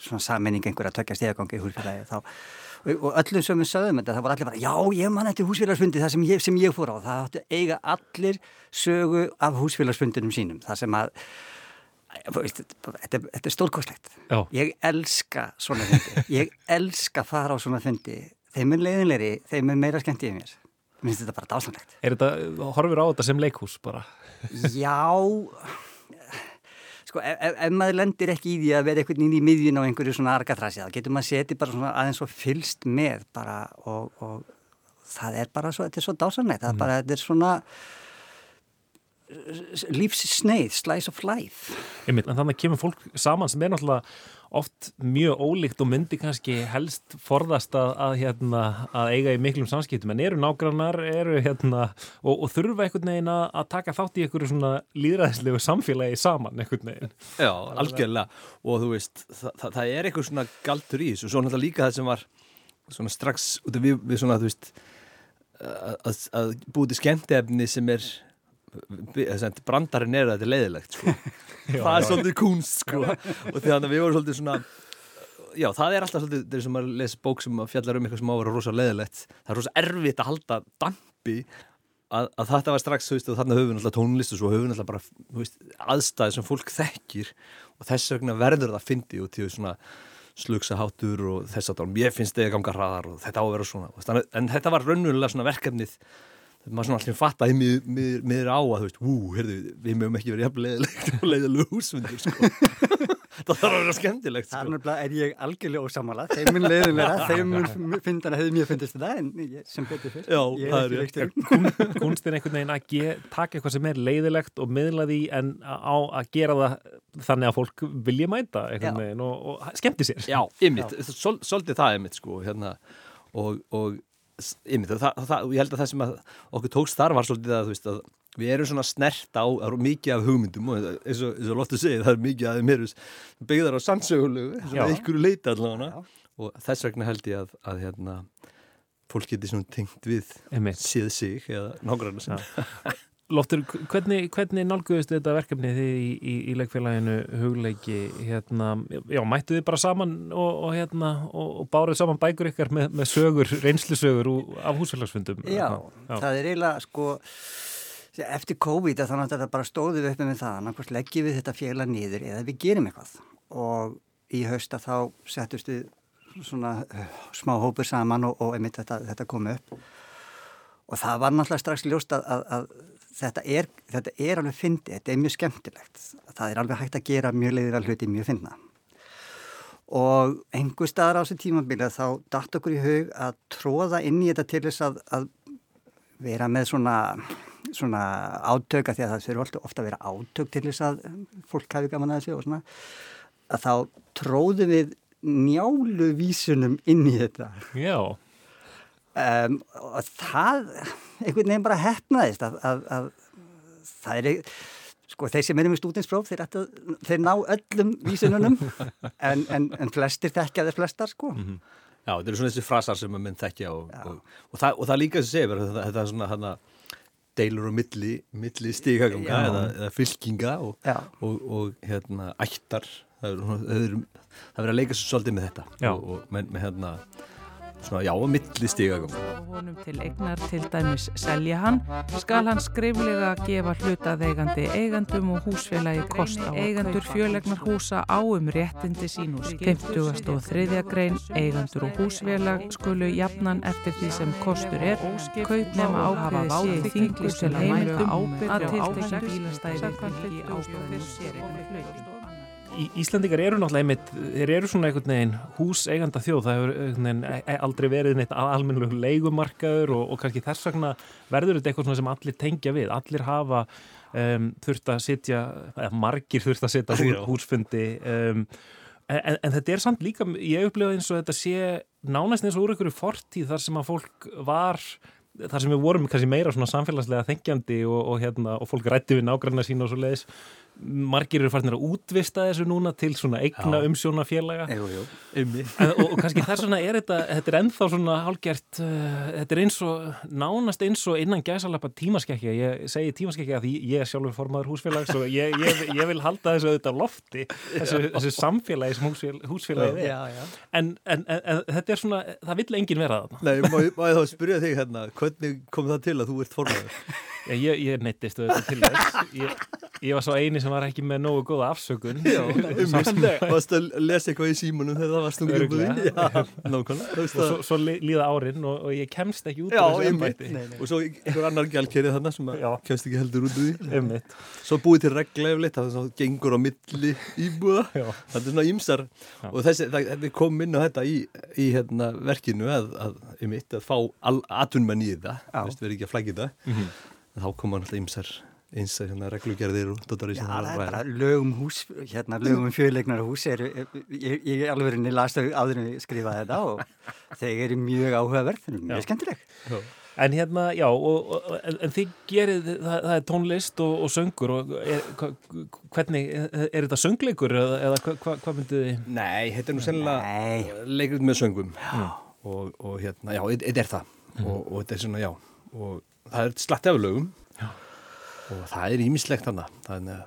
svona saminning einhverja tökja stegagangi í húsfélagi þá, og, og öllum sem við sögum þetta, það var allir bara, já, ég man eftir húsfélagsfundi það sem ég, sem ég fór á, það átti eiga allir sögu af húsfélagsfundinum sínum, það sem að þetta, þetta er stórkostlegt. Ég elska svona fundi. Ég elska að fara á svona fundi þeim er leiðinleiri, þeim er meira skemmt í mér finnst þetta bara dásanlegt. Er þetta, horfir á þetta sem leikhús bara? Já, sko, ef, ef maður lendir ekki í því að vera einhvern veginn í miðjun á einhverju svona argatrasi, þá getur maður setið bara svona aðeins og fylst með bara og, og það er bara svo, þetta er svo dásanlegt, það er bara, þetta er svona lífssneið, slice of life. Einmitt, en þannig kemur fólk saman sem er náttúrulega oft mjög ólíkt og myndi kannski helst forðast að, að, hérna, að eiga í miklum samskiptum en eru nágrannar eru, hérna, og, og þurfa einhvern veginn að, taka þátt í einhverju svona líðræðislegu samfélagi saman einhvern veginn. Já, algjörlega og þú veist, það, það, það er einhver svona galtur í þessu og svo náttúrulega líka það sem var svona strax við, við svona, þú veist að, að búið til skemmtefni sem er brandarinn er að þetta er leiðilegt sko. *laughs* já, það er já. svolítið kunst sko. *laughs* og því að við vorum svolítið svona já það er alltaf svolítið þegar maður lesi bók sem fjallar um eitthvað sem á að vera rosa leiðilegt það er rosa erfitt að halda dampi að, að þetta var strax veist, og þarna höfum við alltaf tónlist og svo höfum við alltaf bara veist, aðstæði sem fólk þekkir og þess vegna verður það að fyndi og til svona slugsahátur og þess að ég finnst þetta ganga hraðar og þetta á að vera svona en þetta var raunulega svona verkefnið maður svona alltaf fatt að miður á að þú veist, hú, heyrðu, við mögum ekki verið jafn leiðilegt og leiðileg húsfundur sko. *laughs* það þarf að vera skemmtilegt sko. Þar er ég algjörlega ósamála þeim mun leiðilega, þeim mun findan að hefði mér fundist þetta, en ég, sem betur fyrst. Já, það er rétt. Kunst er einhvern veginn að taka eitthvað sem er leiðilegt og miðla því en á að gera það þannig að fólk vilja mæta einhvern veginn og, og skemmti sér? Já, ymmit, svolítið það ymmit sko, hérna, og, og Einmitt, það, það, ég held að það sem að okkur tókst þar var svolítið að, veist, að við erum svona snert á mikið af hugmyndum og eins og, og Lóttur segir það er mikið að eru byggðar á sannsögulegu ykkur leita allavega. Og þess vegna held ég að, að hérna, fólk geti svona tengt við síð sig eða nágrann Lóttur, hvernig, hvernig nálguðist þetta verkefni þið í, í, í leikfélaginu hugleiki, hérna, já, mættu þið bara saman og, og hérna, og, og báruð saman bækur ykkar með, með sögur, reynslusögur af húsfélagsfundum? Já, já, það er eiginlega, sko, eftir COVID þannig að þetta bara stóðið upp með það, annarkvæmst leggjum við þetta félag niður eða við gerum eitthvað. Og í hausta þá settust við svona uh, smá hópur saman og, og einmitt þetta, þetta kom upp. Og það var náttúrulega strax ljóst að, að, að þetta er, þetta er alveg fyndi, þetta er mjög skemmtilegt. Það er alveg hægt að gera mjög leiðir að hluti mjög finna. Og einhver staðar á þessu tímabilið þá dætt okkur í hug að tróða inn í þetta til þess að, að vera með svona, svona átöka því að það fyrir ofta að vera átök til þess að fólk hafi gaman að þessu og svona að þá tróðum við njáluvísunum inn í þetta. Já. Um, og það einhvern veginn bara hefnaðist að, að, að það er sko þeir sem erum í stúdinspróf þeir, þeir ná öllum vísununum *laughs* en, en, en flestir þekkja þeir flestar sko. Mm -hmm. Já, þetta eru svona þessi frasar sem að menn þekkja og, og, og, það, og það líka sem segir þetta, þetta er svona hana, deilur og milli, milli stíkaganga eða, eða fylkinga og hérna ættar það verður að leika svo svolítið með þetta og með, með hérna svona já, milli stígagum. Honum til eignar til dæmis selja hann, skal hann skriflega gefa hlutaðeigandi eigandum og húsfélagi kost á eigendur fjölegnar húsa á um réttindi sín og. 50. og 3. grein eigendur og húsfélag skulu jafnan eftir því sem kostur er, kaup nema ákveði sé þingu til heimildum að tiltekna bílastæði fylgi ákveði sér eitthvað hlutið. Íslandingar eru náttúrulega einmitt, þeir eru svona einhvern veginn hús eiganda þjóð, það hefur e, e, aldrei verið neitt almennilegum leigumarkaður og, og kannski þess vegna verður þetta eitthvað sem allir tengja við, allir hafa um, þurft að sitja, eða margir þurft að sitja *laughs* hú, húsfundi um, en, en þetta er samt líka, ég upplifa eins og þetta sé nánast eins og úr einhverju fortíð þar sem að fólk var þar sem við vorum kannski meira svona samfélagslega þengjandi og, og, hérna, og fólk rætti við nágranna sína og svo leiðis margir eru farinir að útvista þessu núna til svona eigna umsjóna félaga jú, jú. en, *laughs* og, og kannski þess vegna er þetta þetta er ennþá svona hálgjert uh, þetta er eins og, nánast eins og innan gæsalappa tímaskekkja, ég segi tímaskekkja því ég er sjálfur formadur húsfélags og ég, ég, ég vil halda þessu auðvitað lofti þessu, þessu samfélagi sem húsfél, húsfélagi er. En, en, en þetta er svona, það vill engin vera það Nei, má ég þá spyrja þig hérna hvernig kom það til að þú ert formadur? *laughs* Ég, ég neittist auðvitað til þess. Ég, ég var svo eini sem var ekki með nógu góða afsökun. Já, *laughs* Varst að lesa eitthvað í símunum þegar það var stungið um búin Já, *laughs* nákvæmlega. Og svo, svo líða árin og, og ég kemst ekki út Já, úr þessu embætti. Og svo einhver annar gælkerið þannig sem kemst ekki heldur út úr því. *laughs* Svo búið til regla eflitt, það er svona gengur á milli íbúða. Það er svona ímsar Og þessi, það kom inn á þetta í, í hérna, verkinu að, að, að, að fá atunmenn í það Þá koma alltaf ymsar eins að hérna reglugerðir og dotari Já, það er bara lögum hús hérna lögum fjöleiknar hús er, ég, ég alveg las áður en skrifaði þetta og þeir eru mjög áhugaverð mjög skemmtileg. Já. En hérna, já, og, og, en þið gerir, það, það er tónlist og, og söngur og er, hvernig, er þetta söngleikur eða, eða hvað hva, hva myndið þið? Nei, þetta er nú sennilega leikur með söngum. Og hérna, já, þetta er það. Mm. og þetta er svona, já, og það er slatti af lögum. Já. og það er ímislegt hann þannig að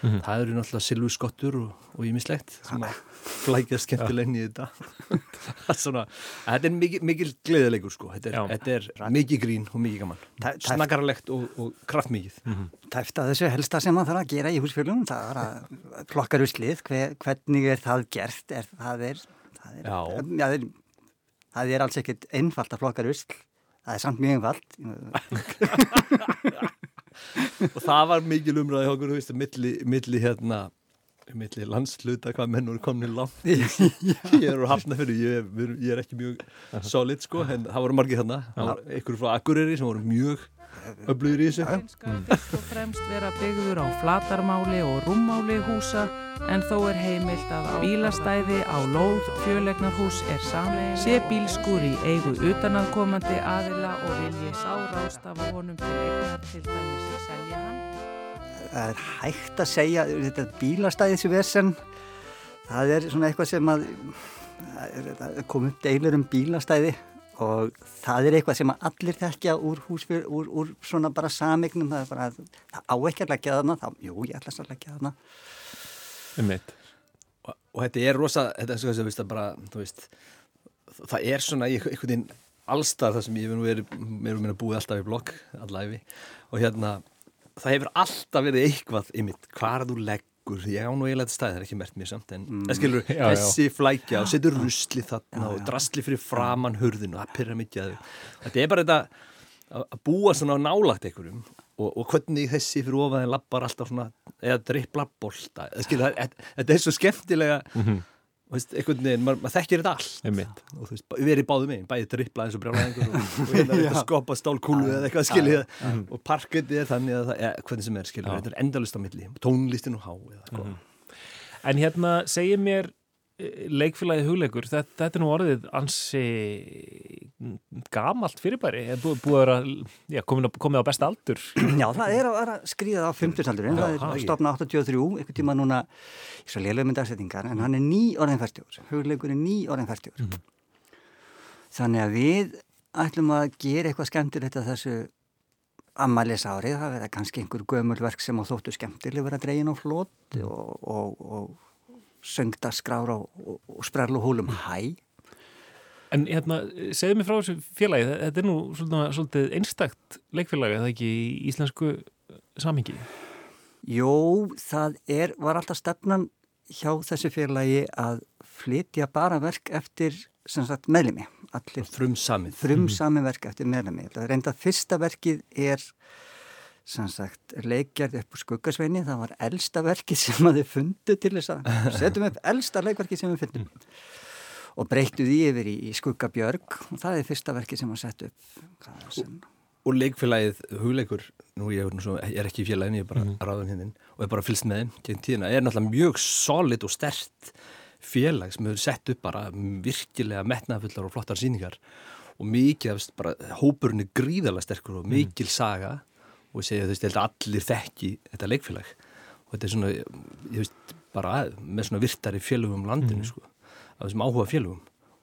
mm -hmm. það eru náttúrulega silvurskottur og ímislegt sem að *laughs* flækja skemmtilegni í þetta. *laughs* Svona, þetta er mikil, mikil gleðilegur sko. Þetta er, þetta er mikið grín og mikið gaman. Snakarlegt og, og kraftmikið. Mm -hmm. Tæft að þessu helsta sem það þarf að gera í húsfjölunum það er að flokkar úr slið. Hver, hvernig er það gert? Er, það, er, það, er, ja, það er alls ekkit einfalt að flokkar úr slið það er samt mjög vald *laughs* og það var mikil umræði okkur, þú veist, milli, milli hérna milli landsluta hvað menn voru komin langt *laughs* ég er úr hafnafjörðu, ég, ég er ekki mjög solid sko, en það voru margir hérna einhverju frá Akureyri sem voru mjög öflugir í þessu. Fyrst og fremst vera byggður á flatarmáli og rúmmáli húsa en þó er heimilt að á bílastæði á lóð fjölegnarhús er sameign sé bílskur í eigu utanaðkomandi aðila og vilji sárástafa honum til eignar til dæmis að selja hann. Það er hægt að segja þetta bílastæðis vesen það er svona eitthvað sem að komum deilur um bílastæði og það er eitthvað sem allir þekkja úr húsfyr, úr, úr svona bara samegnum, það er bara, það á ekki að leggja þarna, þá, jú, ég ætla að leggja þarna. Um eitt. Og, og þetta er rosa, þetta er svona, þú veist, að bara, þú veist, það er svona í einhvern veginn allstað það sem ég hef verið, mér hef verið búið alltaf í blokk, allæfi, og hérna, það hefur alltaf verið eitthvað í mitt, hvað þú legg ykkur, ég á nú eiginlega þetta stæð það er ekki mert mér samt en mm. skilur, já, þessi já. flækja og setur rusli þarna já, og drastli fyrir framann hurðinu og það pyrra mikið að þetta er bara þetta að búa svona á nálagt einhverjum og, og hvernig þessi fyrir ofaðin lappar alltaf svona, eða dripplar bolta skilur, það- þetta er svo skemmtilega Mhm. og veist, einhvern veginn, maður, maður þekkir þetta allt. Og þú veist, við erum báðum megin bæði drippla eins og brjálæðingur og, *laughs* og hérna er eitthvað skopa stálkúlu eða eitthvað skiljið og parkettið er þannig að það, ja, hvernig sem er skiljið, þetta er endalist á milli. Tónlistin og há eða eitthvað. Mhm. En hérna, segir mér eh, leikfélagi hugleikur, þetta, þetta er nú orðið ansi gamalt fyrirbæri, er búið, búið að já, komin á, komið á besta aldur Já, það er að, að skrýða á 50-saldurinn, Já, það er ekki. stopna 83, einhvern tíma núna, ég svo lélega með dagsettingar, en hann er ný orðin færstjóður, hugleikur er ný orðin færstjóður. Mhm. Þannig að við ætlum að gera eitthvað skemmtilegt að þessu ammælis árið, það verða kannski einhver gömulverk sem á þóttu skemmtileg verða dregin á flót og, og, og söngda skrára og, og, og sprarlu húlum hæ. En hérna, segðu mér frá þessu félagi, þetta er nú svolítið, svolítið einstakt leikfélagi, er það ekki í íslensku samhengi? Jó, það er, var alltaf stefnan hjá þessu félagi að flytja bara verk eftir meðlimi. Allir frumsamið. Frumsamið verk eftir meðlimi. Það er reynda fyrsta verkið er sem sagt leikjarð upp úr skuggasveini. Það var elsta verkið sem að þið fundu til þess að *laughs* setjum upp elsta leikverkið sem við fundum. Og breyttu því yfir í, í skuggabjörg og það er fyrsta verkið sem að setja upp. Sem... og leikfélagið hugleikur nú ég er, svo, ég er ekki í félagin, ég er bara mm Mhm. ráðan hérna og er bara fylgst með þeim tíðina, er náttúrulega mjög solid og stert félag sem hefur sett upp bara virkilega metnaðfullar og flottar síningar og mikið af bara hópurinn er gríðarlega sterkur og mikil saga og segja þú veist, ég held að allir þekki þetta leikfélag. Og þetta er svona, ég veist, bara með svona virtari félagum landinu, sko af þessum áhuga félagum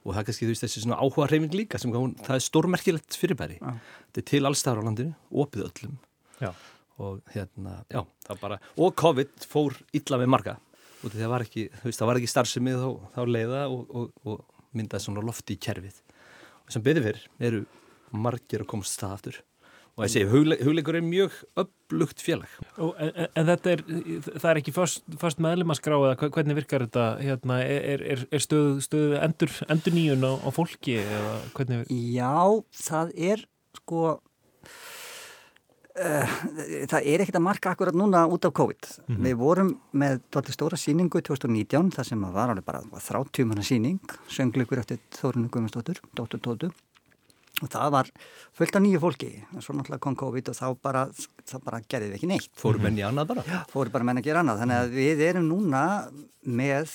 og það er kannski þú veist þessi svona áhuga reyfing líka sem hún, það er stórmerkilegt fyrirbæri. Já. þetta er til allstæðar á landinu, opið öllum. Já. og hérna, já, það bara og COVID fór illa með marga. Og það var ekki, þú veist, það var ekki starfsemið þá, þá leiða og, og, og myndaði svona lofti í kerfið. Og sem beðið fyrr eru margir að komast stað aftur og hugleik, hugleikur er mjög upplugt félag Og, en, en- þetta er, það er ekki först meðlimaskrá eða hvernig virkar þetta, hérna, er, er, er stöð, stöð endur, endur nýjun á, á fólki eða hvernig? Já, það er sko uh, það er ekkert að marka akkurat núna út af COVID. Mhm. Við vorum með stóra síningu 2019 þar sem var alveg bara þráttímana síning söngleikur eftir Þórinu Guðmundsdóttur Dóttur Tótu og það var fullt af nýju fólki en svo náttúrulega kom COVID og þá bara, þá bara gerði við ekki neitt. fóru menn í annað bara Já, fóru bara menn að gera annað. Þannig að við erum núna með,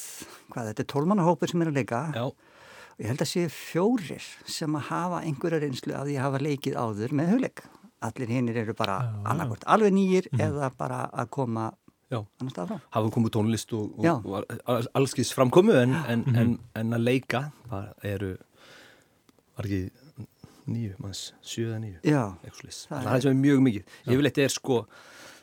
hvað, þetta er tólmannahópur sem er að leika. Já. Ég held að sé fjórir sem að hafa einhverja reynslu að hafa leikið áður með hugleik. Allir hinnir eru bara annarkvort alveg nýjir eða bara að koma Já. annars stað frá. hafa komið tónlist og, og, og allskis framkomu en, en, en, en að leika bara eru var ekki nýju, manns, sjö eða nýju Það það er- mjög mikið. Ég vil eitthvað er sko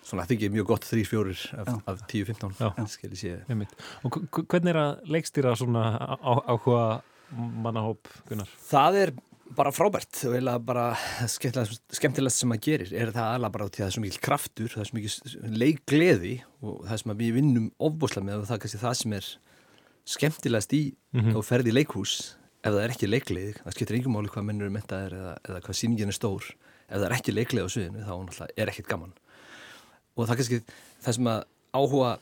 svona það er mjög gott þrýr, fjórir af, af tíu, fimmtán skil ég sé. Einmitt. Og hv- hv- hvernig er að leikstýra svona áhuga mannahóp, Gunnar? það er bara frábært og eiginlega bara skemmtilegast, skemmtilegast sem maður gerir er það alveg bara í að það er svo mikil kraftur það er svo mikil leikgleði og það sem við vinnum ofbúslega með og það er kannski það sem er skemmtilegast í Mhm. og ferði í leikhús ef það er ekki leikleið, það skiptir engum máli hvað mennur er mentaðir eða, eða hvað sýningin er stór. Ef það er ekki leikleið á sviðinu þá er ekkit gaman. Og það er kannski það sem að áhuga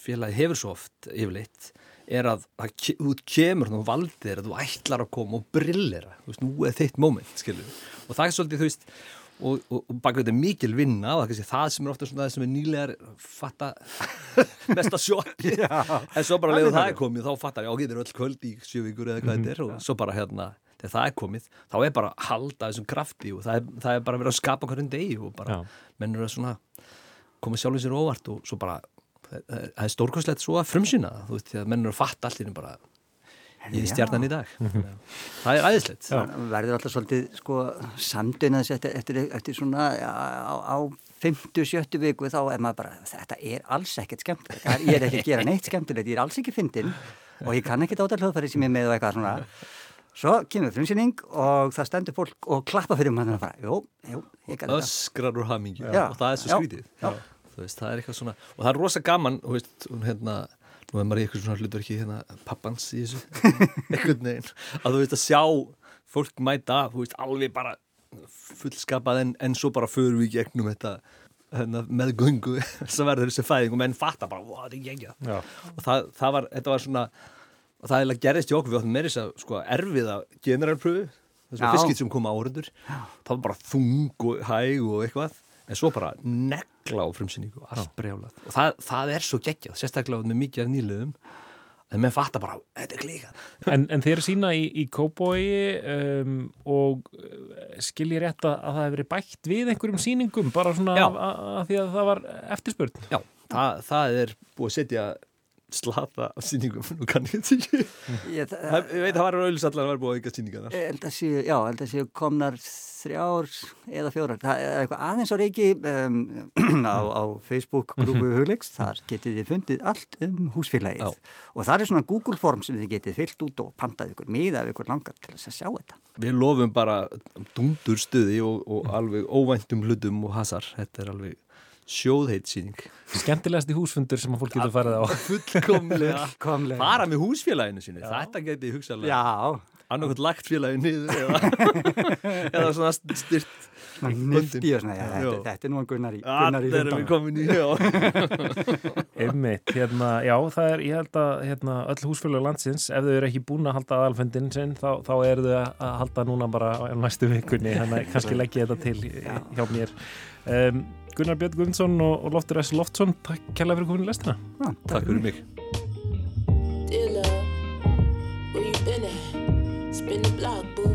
félagi hefur svo oft yfirleitt er að það þú kemur og valdir að þú ætlar að koma og brillera. Þú veist, nú er þitt skilur og það er svolítið, þú veist og, og, og baka þetta mikil vinna og það, það sem er ofta svona það sem er nýlegar fatta *laughs* mesta sjokki en svo bara leiður það er komið þá fattar ég, ok, þetta er öll kvöld í sjövíkur eða hvað þetta er og svo bara hérna þegar það er komið, þá er bara að halda þessum krafti og það er, það er bara verið að skapa hverjum degi og bara Já. mennur að svona koma sjálfum sér óvart og svo bara það er stórkostlegt svo að frumsýna það, þú veist, því að mennur að fatta allir bara já. stjarnan í dag *laughs* það er æðislegt Það verður alltaf svolítið sko samduna þessi eftir, eftir, eftir svona á, á 50-70 viku þá er maður bara, þetta er alls ekkert skemmtilegt. Það Ég er ekki að gera neitt skemmtilegt, ég er alls ekki fyndin og ég kann ekki dáta hljóðfæri sem ég með og eitthvað svona. Svo kemur frumsýning og það stendur fólk og klappa fyrir maður og bara, jú, jú, ég kann þetta. öskrar úr hamingju Já. og það er svo Já. skrítið Já. Þú veist, það er eitthvað svona og það er rosa gaman þú veist, hún, hérna, nú er maður í eitthvað svona hlutur ekki hérna, pappans í þessu. *laughs* Einhvern veginn, að þú veist að sjá fólk mæta, þú veist, alveg bara fullskapað en, en svo bara förum við gegnum þetta hérna, með gungu *laughs* sem verður þessi fæðing og menn fatta bara, wow, þetta er gegja og það, það var, þetta var svona og það er gerðist í okkur, við áttum meira þess að sko, erfiða generalpröfu þessum fiskit sem koma áhundur það var bara þung og hæg og eitthvað en svo bara negla á frumsynningu allt brjálað. Og það, það er svo geggjað, sérstaklega með mikið af nýliðum en menn fatta bara, þetta er klíkan *laughs* En, en þeir sína í, í Kóbói um, og uh, skil ég rétt að, að það hefur verið bætt við einhverjum sýningum bara svona af því að það var eftirspurn. Já, það, það er búið að setja slata af sýningum nú kann ég þetta ekki Ég, veit að það var auðvitað að vera búið að held að séu, já, held að séu komnar þrjár eða fjórar. Það er eitthvað aðeins á reiki um, *clears throat* á, á Facebook-grúpu Hugleiks. Þar getið þið fundið allt um húsfélagið. Já. Og það er svona Google-form sem þið getið fyllt út og pantað ykkur miða ef ykkur langar til þess að sjá þetta. Við lofum bara dundur stuði og, og alveg óvæntum hlutum og hasar. Þetta er alveg sjóðheit sýning. Skemmtilegasti húsfundur sem að fólk getur farið á. *laughs* Fullkomlega. Komlega. Fara með húsfélaginu sínu. Þetta getið hugsaðlega. Já, Annarkvæmt lagt félaginu niður eða, *laughs* eða svona styrt. nifti og svona, já, þetta, Já. þetta er nú að gunnar í, gunnar í í, já. *laughs* Einmitt, hérna, já, það er, ég held að hérna, öll húsfélög landsins, ef þau eru ekki búin að halda aðalfundin sinn, þá, þá eru þau að halda núna bara á næstu vikunni, þannig að kannski legg ég þetta til hjá mér. Um, Gunnar Björn Guðmundsson og, og Loftur S. Loftsson, takk kærlega fyrir komin í lestina. Já, Takk fyrir mig. Dear love, where you been at? Spin the block, boo,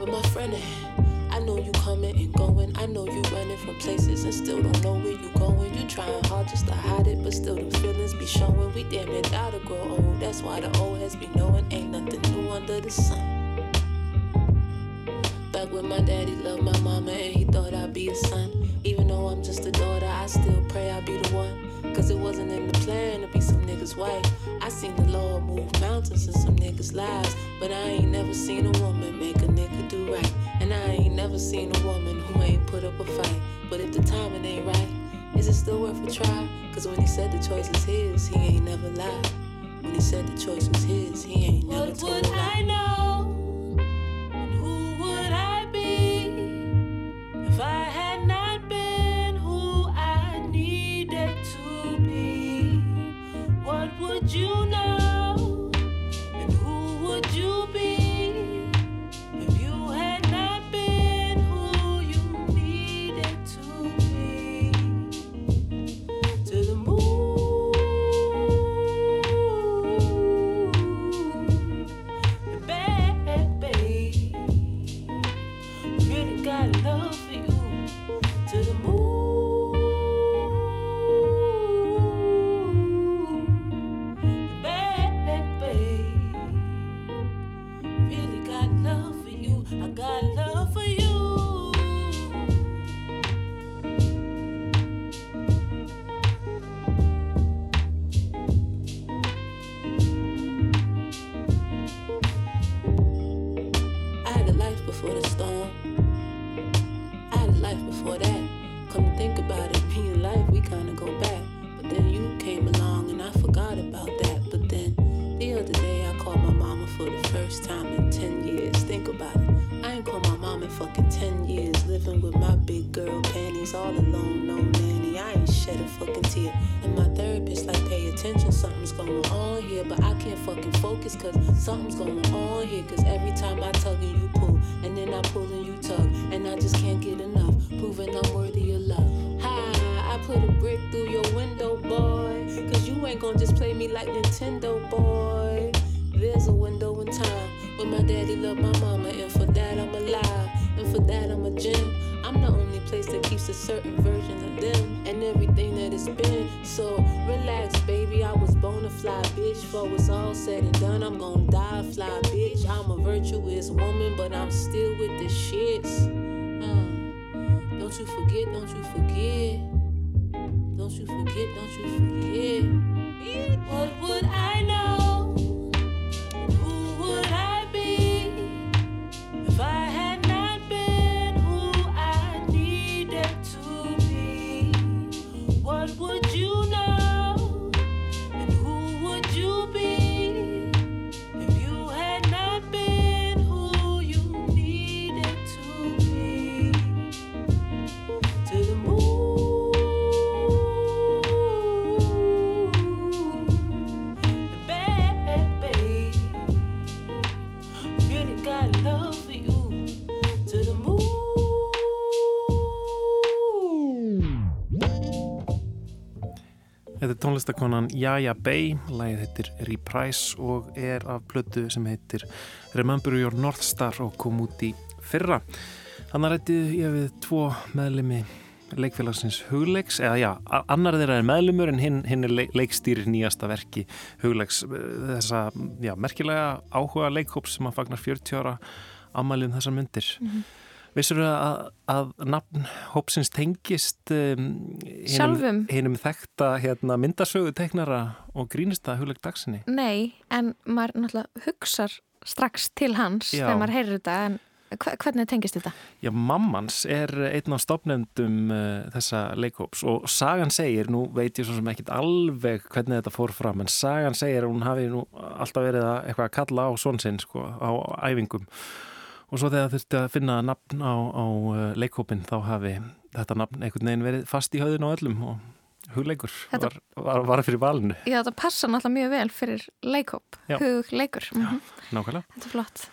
with my friend at. I know you coming and going. I know you running from places and still don't know where you going. You trying hard just to hide it, but still the feelings be showing. We damn near gotta grow old. That's why the old has been knowing ain't nothing new under the sun. Back when my daddy loved my mama and he thought I'd be a son. Even though I'm just a daughter, I still pray I'll be the one. Cause it wasn't in the plan to be some nigga's wife. I seen the Lord move mountains in some niggas' lives. But I ain't never seen a woman make a nigga do right. And I ain't never seen a woman who ain't put up a fight. But if the timing ain't right, is it still worth a try? Cause when he said the choice is his, he ain't never lied. When he said the choice was his, he ain't never What told would a lie. I know? You know? Tónlistakonan Jaja Bay, lagið heitir Reprise og er af blödu sem heitir Remember Your North Star og kom út í fyrra. Þannig að rætti ég við tvo meðlemi leikfélagsins hugleiks, eða já, annar þeirra er meðlumur en hinn, hinn er leik, leikstýrir nýjasta verki hugleiks þessa, já, merkilega áhuga leikhóps sem að fagnar 40 ára ammæli um þessar myndir. Mm -hmm. Vissur þú að, að nafn hópsins tengist um, Sjálfum? Hinnum þekta hérna, myndasögu teiknara og grínista hugleik dagsinni? Nei, en maður náttúrulega hugsar strax til hans Já. þegar maður heyrir þetta en Hvernig tengist þetta? Já, mammans er einn af stopnefndum uh, þessa leikóps og sagan segir, nú veit ég svo sem ekki alveg hvernig þetta fór fram, en sagan segir að hún hafi nú alltaf verið að eitthvað að kalla á svonsinn sko, á æfingum og svo þegar þurfti að finna nafn á, á uh, leikópin þá hafi þetta nafn einhvern veginn verið fast í höðun á öllum og hugleikur þetta, var, var, var fyrir valinu. Já, þetta passa náttúrulega mjög vel fyrir leikóp, hugleikur. Mm -hmm. Nákvæmlega. Þetta er flott.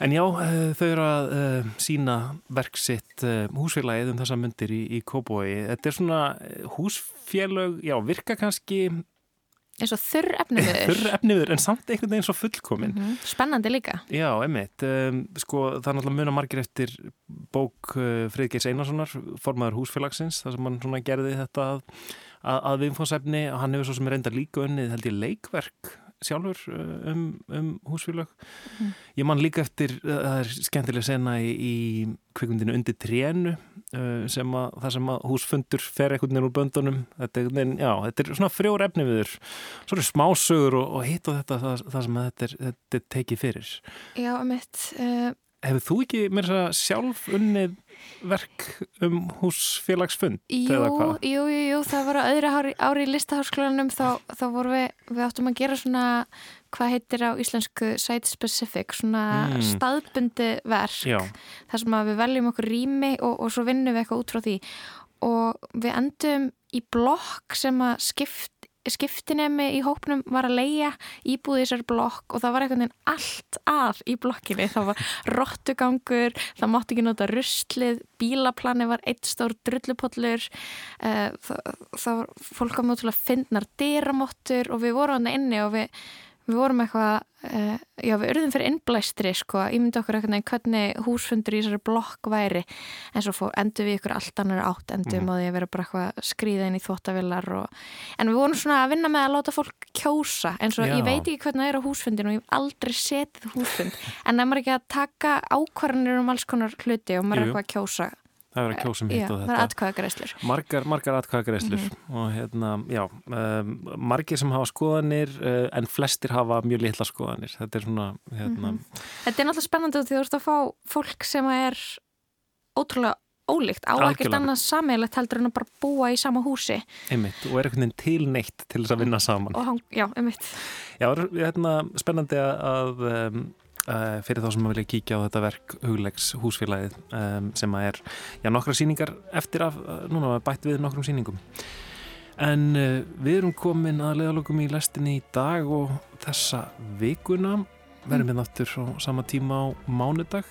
En já, uh, þau eru að uh, sína verksitt uh, húsfélagið um þessa myndir í, í Kóboi. Þetta er svona húsfélag, já, virka kannski... eins og þurr efniður. *laughs* þurr efniður, en samt einhvern veginn svo fullkomin. Mm -hmm. Spennandi líka. Já, emitt. Um, sko, það er náttúrulega muna margir eftir bók Friðgeis Einarssonar, formaður húsfélagsins, þar sem hann svona gerði þetta að, að, að viðfónsefni. Hann hefur svo sem er enda líka unnið, held ég, leikverk sjálfur um, um húsfélag mm. ég man líka eftir það er skemmtilega sena í, í kvikundinu undir trénu uh, sem að það sem að húsfundur fer einhvern veginn úr böndunum. Þetta já, þetta er svona frjór efni viður svona smásögur og, og hitt og þetta það, það sem þetta er, þetta er tekið fyrir. Já, mitt uh... Hefur þú ekki mér að sjálf unnið verk um húsfélagsfund? Jú, jú, jú, jú, það var á öðru ári, ári í listaháskólanum þá, þá vorum við, við áttum að gera svona hvað heitir á íslensku site specific, svona mm. staðbundi verk, Já. þar sem að við veljum okkur rými og, og svo vinnum við eitthvað út frá því og við endum í blokk sem að skipt skiptinemi í hópnum var að leia íbúði þessar blokk og það var veginn allt að í blokkinni það var rottugangur, það mátti ekki nota russlið, bílaplani var eitt stór drullupollur uh, það, það var fólk á mjög finnar dyramottur og við vorum hann inni og við við vorum eitthvað, uh, já við urðum fyrir innblæstri sko, ég myndi okkur eitthvað hvernig húsfundur í þessari blokk væri. En svo fór, endur við ykkur allt annar átt endum mm. og því að vera bara eitthvað skrýða inn í þvóttavillar og, en við vorum svona að vinna með að láta fólk kjósa. En svo já. ég veit ekki hvernig það er á húsfundinu og ég hef aldrei setið húsfund. En það er ekki að taka ákvarðanir um alls konar hluti og maður er eitthvað að kjósa Það er að kjósa um hitt og þetta. Það er atkvæðagreislur. Margar, margar atkvæðagreislur mm -hmm. og hérna, já, um, margir sem hafa skoðanir uh, en flestir hafa mjög litla skoðanir. Þetta er svona, hérna... Mm -hmm. Þetta er náttúrulega spennandi því þú ert að fá fólk sem er ótrúlega ólíkt, á ekkert annað sammeilegt heldur en að bara búa í sama húsi. Einmitt, og er einhvern veginn tilneitt til þess að vinna saman. Og, já, einmitt. Já, hérna, spennandi að... Um, Eh, fyrir þá sem maður vilja kíkja á þetta verk huglegs húsfélagið sem að er já, nokkra síningar eftir af eh, núna bætt við nokkrum síningum en eh, við erum komin að leiðalokum í lestinni í dag og þessa vikuna verðum við náttúr á sama tíma á mánudag.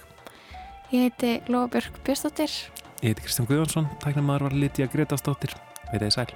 Ég heiti Lofbjörg Björnstóttir Ég heiti Kristján Guðvansson Tækna maður var Lítja Gretastóttir Við erum sæl.